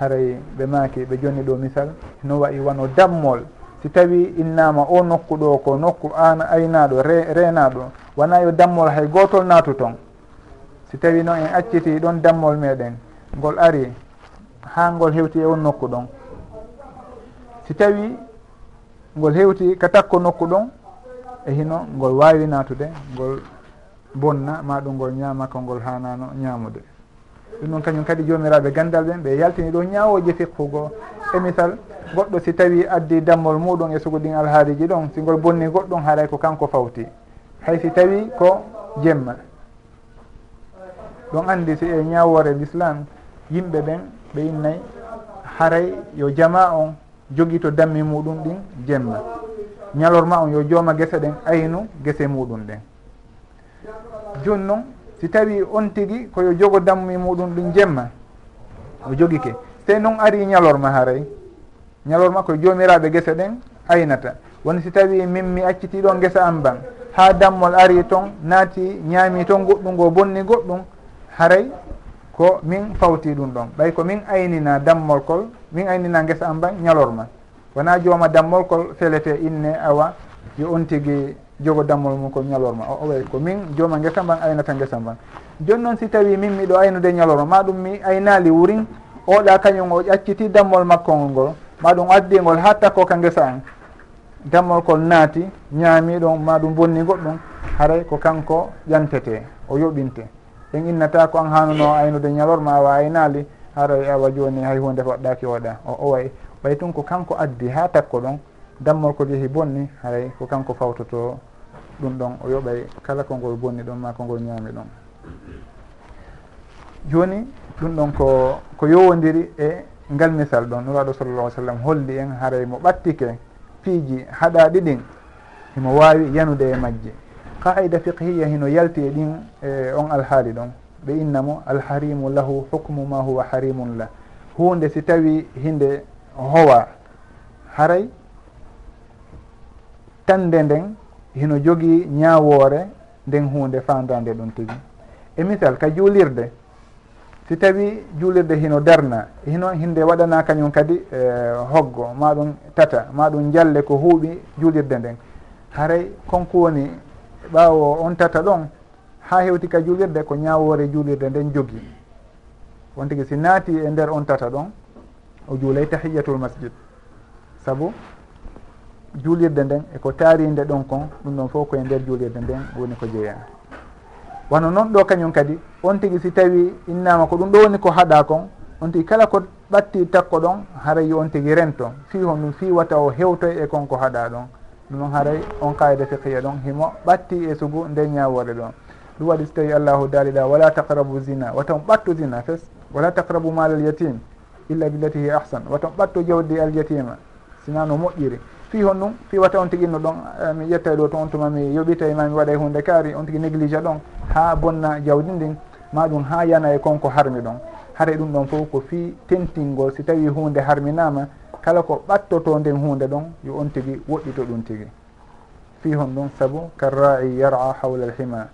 haray ɓe maaki ɓe jonni ɗo misal no wayi wano dammol. Si tawi innama o nokku ɗo ko nokku an aynaɗo re renaɗo wona yo dammol hay gotol naatu toon si tawi noon en acciti ɗon dammol meɗen ngol ari ha ngol hewti e on nokku ɗon. si tawi ngol hewti ka takko nokku ɗon e hino ngol wawi natude ngol bonna ma ɗum ngol ñaama ko ngol hanano ñamude ɗum noon kañum kadi jomiraɓe gandal ɓen ɓe yaltini ɗo ñawoji fiqhugo. E misal goɗɗo si tawi addi dammol muɗum e sugo ɗin alhaaliji ɗon si ngol bonni goɗɗum haaray ko kanko fawti. Hay si tawi ko jemma. Ɗon andi si e ñawore l'islam yimɓe ɓen ɓe innayi haray yo jama on. jogii to dammi muɗum ɗin jemma ñalorma on yo jooma gese ɗen aynu gese muɗum ɗen. Joni noon si tawi on tigi koyo jogo dammi muɗum ɗin jemma o jogike. Sey noon ari ñalorma haray. Ñalorma koye joomiraɓe gese ɗen aynata. Woni si tawi min mi acciti ɗon gesa am ban ha dammol ari toon naati ñaami toon goɗɗum ngo bonni goɗɗum haray ko min fawti ɗum ɗon. Ɓay ko min aynina dammol kol min aynina guesa am ban ñalorma wona jooma dammol kol felete inne awa yo on tigui jogo dammol mum ko ñalorma o way ko min jooma guesa mban aynata guesa mban joni noon si tawi min miɗo aynude ñalorma ma ɗum mi aynali wurin oɗa kañum o ƴacciti dammol makkongol ngol. Ma ɗum addigol ha takko ka guesa an dammol kol naati ñaami ɗon ma ɗum bonni goɗɗum haray ko kanko ƴantete o yoɓinte. en innata ko an hanuno aynude ñalorma awa aynali hara awa joni hay hunde waɗɗaki waɗa o o ɓay tun ko kanko addi ha takko ɗon dammol ko jeehi bonni haray ko kanko fawtoto ɗum ɗon. O yoɓay kala kongol bonni ɗon ma kongol ñaami ɗon. Joni ɗum ɗon ko ko yowodiri e ngal misal ɗon. Nuraɗo sallallah sallam holli en haray mo ɓattike piiji haɗaɗi ɗin himo wawi yanude e majje. qaida fiqhiya hino yalti e ɗin e on alhaali ɗon. Ɓe innamo alharimu lahu hukmu ma huwa harimun la hunde si tawi hinde howa haray tande nden hino jogii ñawoore nden hunde fandande ɗum tigi. E misal ka juulirde si tawi juulirde hino darna hino hinde waɗana kañum kadi e, hoggo maɗum tata maɗum jalle ko huuɓi juulirde nden. Haray konko woni ɓaawo on tata ɗon ha hewti ka juulirde ko ñawore juulirde nden jogi. On tigui si naati e nder on tata ɗon o juulay tahiyatul masjid. Saabu juulirde nden eko taarinde ɗon kon ɗum ɗon fof koye nder juulirde nden woni ko jeeya wano noon ɗo kañum kadi on tigui si tawi innama ko ɗum ɗo woni ko haɗa kon on tigui kala ko ɓatti takko ɗon haray on tigui rento. Fi hon ɗum fi wata o hewtoy e kon ko haɗa ɗon. ɗum haray on kayida fiqiya e ɗon. Himo ɓatti e sugu nde ñawore ɗon. Ɗum waɗi so tawi allahu daaliɗa wala taqrabu zina waton ɓattu zina fes. Wala taqrabu mal al yatim illa billati hi ahsan. Waton ɓattu jawdi al yatima sina no moƴƴiri. Fi hon ɗum fi wata on tigi no ɗon eh, mi ƴettay ɗo to on tuma mi yoɓita ma mi waɗa e hunde kaari on tigi néglige ɗon ha bonna jawdi ndin ma ɗum ha yana e konko harmi ɗon. Haray ɗum ɗon fof ko fi tentingol si tawi hunde harminama kala ko ɓattoto nden hunde ɗon yo on tigui woɗɗito ɗum tigui fi hon ɗum saabu karra'i yara hawla alhima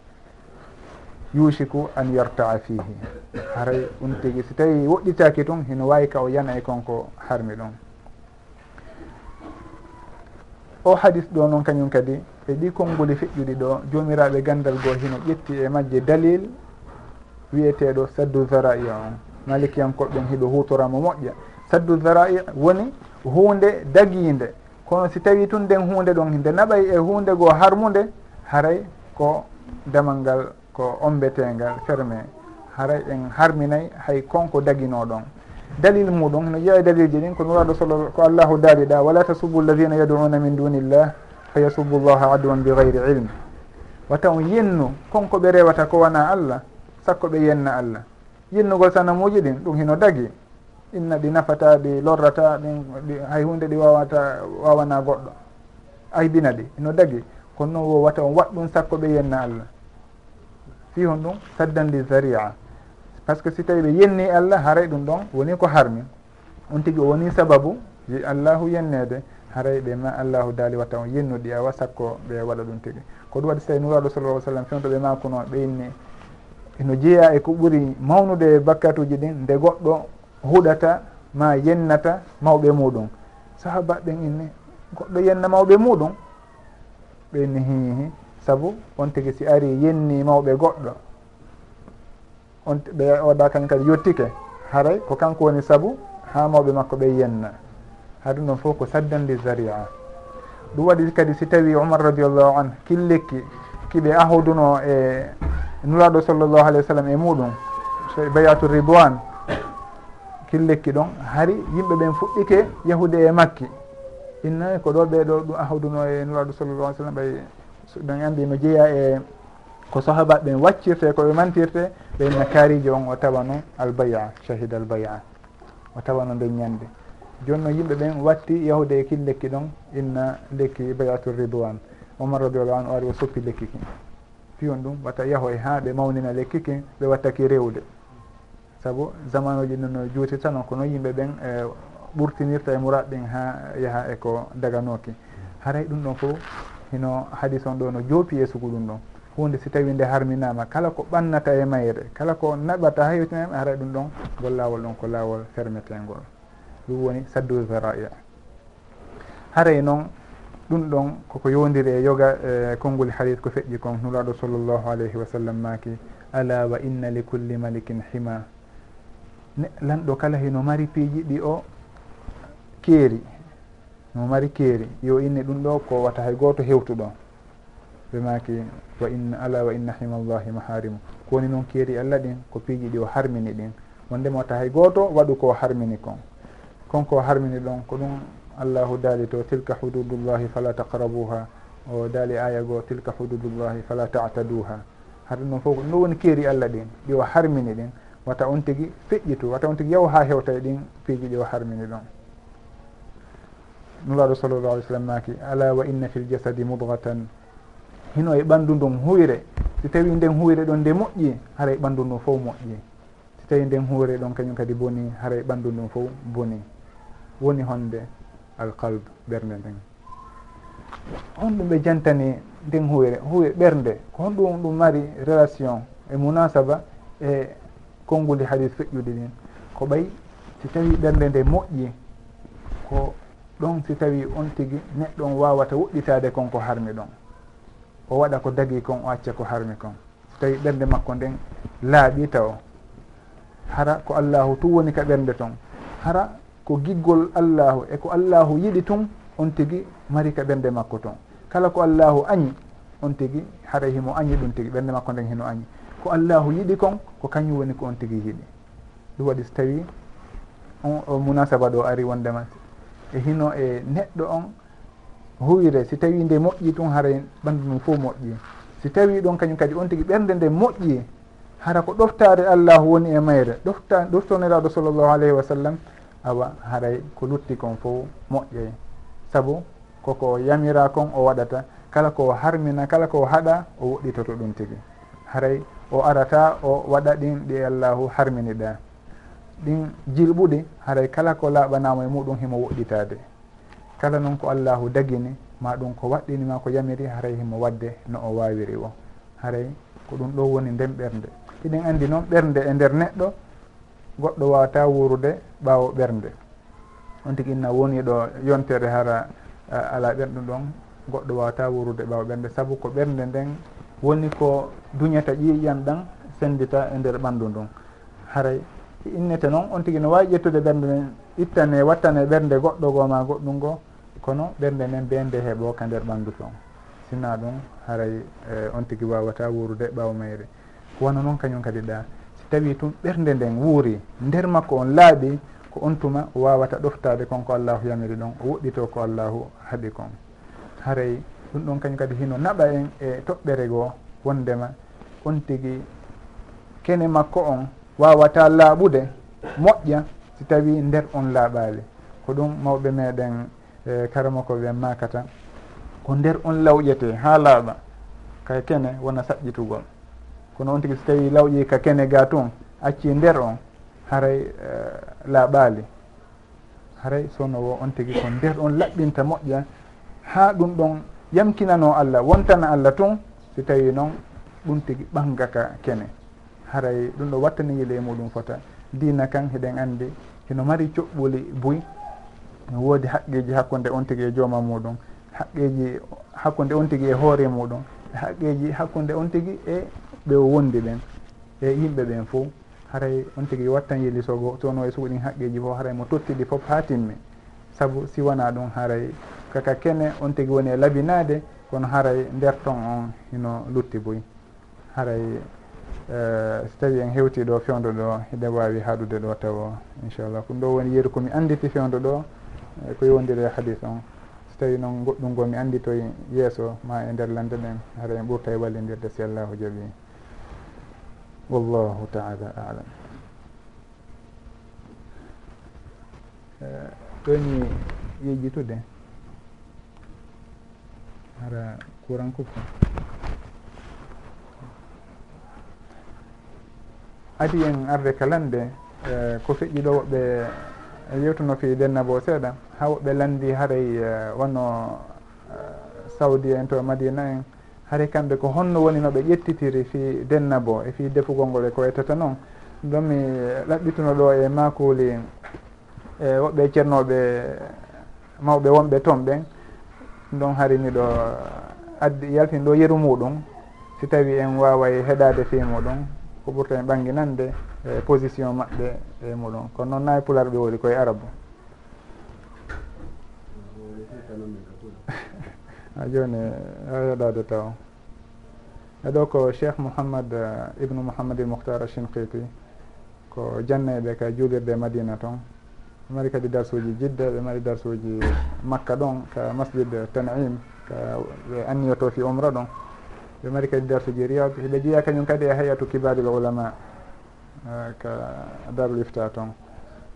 yusiku an yartaa fihi haray ɗum tigui si tawi woɗɗitaki tun hino wawi ka o yana e konko harmi ɗon. O hadis ɗo noon kañum kadi e ɗi konngoli feƴƴuɗi ɗo jomiraɓe gandal goo hino ƴetti e majje dalil wiyeteɗo saddu zara'i on. Malikiyankoɓɓen hiɗo hutoramo moƴƴa. saddu zarai woni hunde dagiinde. Kono si tawi tun nden hunde ɗon nde naɓay e hunde goo harmude haray ko damal ngal ko ombetengal ferme haray en harminay hay konko dagino ɗon. Dalil muɗum no jeeya dalilji ɗin ko nuraɗo sall ko allahu daariɗa wala tasubu alladina yaduna min dunillah fa yasubu llaha adwan bigayri gayri wata on yennu konko ɓe rewata ko wona allah sakko ɓe yenna allah. Yennugol sanamuji ɗin ɗum hino dagi. inna ɗi nafata ɗi lorrata ɗin hay hunde ɗi wawata wawana goɗɗo. Aybina ɗi ino dagi. Kono noon wo wata on waɗɗum sakko ɓe yenna allah. Fi hon ɗum saddandi zaria. Par ce que si tawi ɓe yenni allah haray ɗum ɗon woni ko harmi. On tigui o woni sababu je allahu yennede haray ɓe ma allahu daali watta on yennuɗi awa sakko ɓe waɗa ɗum tigui ko ɗum waɗi so tawi nuraɗo sallah sallam fewtoɓe makuno ɓe inni. Eno jeeya e ko ɓuuri mawnude bakkatuji ɗin nde goɗɗo huɗata ma yennata mawɓe muɗum. Sahaba ɓen inni goɗɗo yenna mawɓe muɗum. Ɓe inni hihi saabu on tigi si ari yenni mawɓe goɗɗo. On ɓe waɗa kan kadi yettike haray ko kanko woni saabu ha mawɓe makko ɓe yenna. Ha ɗum ɗon fof ko saddandi zaria. Ɗum waɗi kadi si tawi umar radiallahu an killekki kiɓe ahoduno e nuraɗo sallllahu alayhi wa sallam e muɗum. Bayatu ridwane killekki ɗon hari yimɓe ɓen fuɗɗike yahude e makki. Innayi ko ɗo ɓeɗo ɗum ahawduno e nuraɗo sallallah alih sallam ɓay ɗon andi no jeeya e ko sahaba ɓen waccirte koɓe mantirte ɓen makariji on o tawa no albaya shahida albaya o tawa no nden ñande. Joni noon yimɓe ɓen watti yahude e kin lekki ɗon inna lekki bayatu ridwan. Omar radiallahu anu o ari o soppi lekki kin fiyon ɗum watta yaho e ha ɓe mawnina lekki kin ɓe wattaki rewde. saabu zamanuji ɗin no juuti tan ko noon yimɓe ɓen e ɓurtinirta e mouraɗ ɗin ha yaaha eko daganoki. Haray ɗum ɗon fof hino hadis on ɗo no joopi e sugu ɗum ɗon. Hunde si tawi nde harminama kala ko ɓannata e mayre kala ko naɓata ha yewtinama haray ɗum ɗon ngol lawol ɗon ko lawol fermetengol ɗum woni saddu zaraia haray noon ɗum ɗon koko yowdiri e yoga e konngol hadis ko feƴƴi kon nuraɗo sallllahu alayhi wa sallam maki ala wa inna li culli malikin hima lanɗo kala heno mari piiji ɗi o keeri. No mari keeri. Yo inne ɗum ɗo ko wata hay goto hewtuɗo ɓe maki wa inna ala wa inna himallahi maharimu. Ko woni noon keeri allah ɗin ko piiji ɗi o harmini ɗin. Wondema wata hay goto waɗu ko harmini kon. Konko harmini ɗon ko ɗum allahu daali to tilka hududullahi fala taqrabuha o daali aya goo tilka hududullahi fala tataduha haɗa ɗum fof ɗum ɗo woni keeri allah ɗin ɗi o harmini ɗin. wata on tigui feƴƴitu wata on tigui yaw ha hewta e ɗin piiji ɗi o harmini ɗon. Nulaɗo sallllahu alih w sallam maki ala wa inna fi l jasadi mudgatan hino e ɓanndu ndun huyre si tawi nden huyre ɗon nde moƴƴi haray ɓanndu ndun fof moƴƴi. Si tawi nden huyre ɗon kañum kadi boni haray ɓanndu ndun fof boni. Woni honde alqalbe ɓernde nden. On ɗum ɓe jantani nden huyre huyre ɓernde ko honɗum ɗum mari relation e munasaba e konngude hadis feƴƴude ɗin ko ɓay si tawi ɓernde nde moƴƴi ko ɗon si tawi on tigi neɗɗo on wawata woɗɗitade kon ko harmi ɗon. O waɗa ko dagi kon o acca ko harmi kon. So tawi ɓernde makko nden laaɓi taw hara ko allahu tu woni ka ɓernde ton. Hara ko giggol allahu e ko allahu yiɗi tun on tigi mari ka ɓernde makko ton. Kala ko allahu añi on tigi hara himo añi ɗum tigi ɓernde makko nden hino añi. ko allahu yiɗi kon ko kañum woni ko on tigui yiɗi. Ɗum waɗi so tawi on o munasaba ɗo ari wondema e hino e neɗɗo on huwire si tawi nde moƴƴi tun haray ɓandu mum fof moƴƴi. Si tawi ɗon kañum kadi on tigui ɓernde nde moƴƴi hara ko ɗoftare allahu woni e mayre. Ɗofta ɗoftoniraɗo sallllahu alayhi wa sallam awa haray ko lutti kon fof moƴƴay saabu koko yamira kon o waɗata kala ko harmina kala ko haɗa o woɗɗitoto ɗum tigui haray o arata o waɗa ɗin ɗi allahu harmini ɗa ɗin jilɓuɗi haray kala ko laaɓanama e muɗum himo woɗɗitade. Kala noon ko allahu dagini ma ɗum ko waɗɗinima ko yamiri haray himo wadde no o wawiri o. Haray ko ɗum ɗo woni nden ɓernde. Eɗen andi noon ɓernde e nder neɗɗo goɗɗo wawata wurude ɓawo ɓernde. On tigui inna woni ɗo yontere hara ala ɓerɗum ɗon goɗɗo wawata wurude ɓawo ɓernde. Saabu ko ɓernde nden woni ko duñata ƴiƴan ɗan sendita e nder ɓanndu ndun. Haray innete noon on tigi no wawi ƴettude ɓernde nden ittane wattane ɓernde goɗɗo goo ma goɗɗum goo kono ɓernde nden bende heeɓo ka nder ɓanndu toon sinna ɗum haray eh, on tigi wawata wurude ɓaawo mayre. Wona noon kañum kadi ɗa si tawi tun ɓernde nden wuuri nder makko on laaɓi ko on tuma wawata ɗoftade konko allahu yamiri ɗon o woɗɗito ko allahu haaɓi kon. Haray ɗum ɗon kañum kadi hino naɓa en e toɓɓere goo wondema on tigi kene makko on wawata laaɓude moƴƴa si tawi nder on laaɓali ko ɗum mawɓe meɗen e, karama ko ɓe makata ko nder on lawƴete ha laaɓa kay kene wona saƴƴitugol kono on tigi so tawi lawƴi ka kene ga tun acci e nder on haray e, uh, laaɓali haray sono wo on tigi ko nder on laɓɓinta moƴƴa. Ha ɗum ɗon yamkinano allah wontana allah tun si tawi noon ɗum tigui ɓangaka kene. Haray ɗum ɗo wattaniguila e muɗum fota. Dina kan heɗen andi hino mari coɓɓoli buy woodi haqqeji hakkude on tigui e jooma muɗum haqqeji hakkude on tigui e hoore muɗum haqqeji hakkude on tigui e ɓe wondi ɓen e yimɓe ɓen fo haray on tigui wattan yili sogo tono e suuɗin haqqeji fo haray mo tottiɗi foof ha timmi saabu siwana ɗum haray kaka kene on tigi woni e labinade kono haray nder ton on hino lutti boy haray uh, so tawi en hewti ɗo fewdo ɗo hiɗe wawi haɗude ɗo taw inchallah. Ɗum ɗo woni yeru komi anditi fewdo ɗo eh, ko yowdiri e hadis on. So tawi noon goɗɗum go mi anditoy yeeso ma e nder lande ɗen haray en ɓurta e wallidirde si allahu jaaɓi wallahu taala alam. Eh, Ɗoni yejjitude ra courant coupe adi en arde kalande e, ko feƴƴi ɗo woɓɓe e, yewtuno fi dennabo seeɗa ha woɓɓe landi haray e, wonno saudi en to madina en haray kamɓe ko honno woni noɓe ƴettitiri fi dennabo e fi defugol ngol e ko ettata noon ɗon mi ɗaɓɓituno ɗo e makuli e woɓɓe ceernoɓe mawɓe wonɓe toon ɓen ɗon hari ɗo addi yaltin ɗo yeru muɗum. Si tawi en waway heɗade fi muɗum ko ɓurta en ɓanginande e position maɓɓe e muɗum. Kono noon nayi pular ɓe woni koye arabu. [laughs] A joni a heɗade taw. Eɗo ko cheikh mouhammad ibnu mouhammad il mouhtar a chinqiti ko janneɓe ka juulirde madina toon ɓe mari kadi darsuji jidda ɓe mari darsuji makka ɗon ka masjid tanim ka ɓe anniyoto fi umra ɗon. Ɓe mari kadi darsuji riyad ɓe jeeya kañum kadi e hayatu kibaril ulama ka darul ifta toon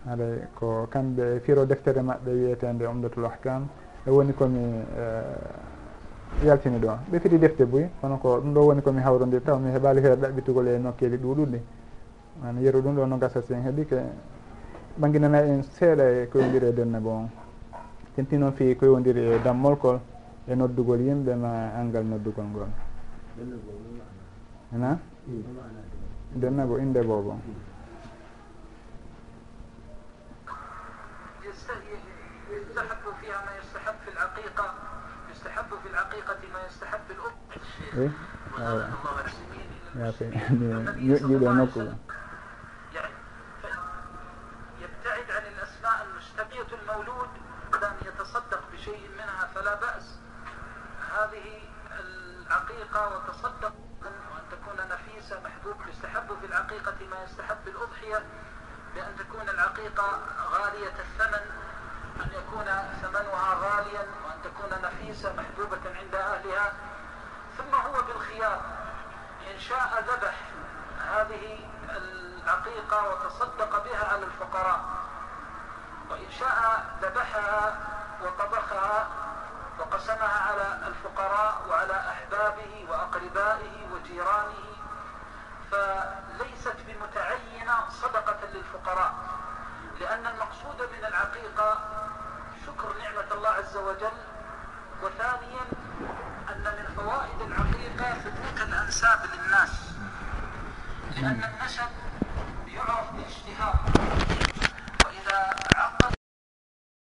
haɗay ko kamɓe firo deftere maɓɓe wiyetede umdatul ahkam. E woni komi e, yaltini ɗo. Ɓe fiti defte boyi kono ko ɗum ɗo woni komi hawrodirta mi heɓali feere ɗaɓɓitugol e nokkeli ɗuɗuɗi. An yeru ɗum ɗo no gasa sen heeɓike ɓanginana en seeɗa e koyodiri e denne bon tenti noon fi koyodiri e dammolkol e noddugol yimɓe ma angal noddugol ngol ana denne bo inde bobo يستحب فيها ما يستحب في العقيقة فلا بأس. هذه العقيقة وتصدق وأن تكون نفيسة محبوب يستحب في العقيقة ما يستحب الأضحية بأن تكون العقيقة غالية الثمن أن يكون ثمنها غاليا وأن تكون نفيسة محبوبة عند أهلها. ثم هو بالخيار. إن شاء ذبح هذه العقيقة وتصدق بها على الفقراء. وإن شاء ذبحها وطبخها وقسمها على الفقراء وعلى أحبابه وأقربائه وجيرانه فليست بمتعينة صدقة للفقراء لأن المقصود من العقيقة شكر نعمة الله عز وجل وثانيا أن من فوائد العقيقة ثبوت الأنساب للناس لأن النسب يعرف باجتهاد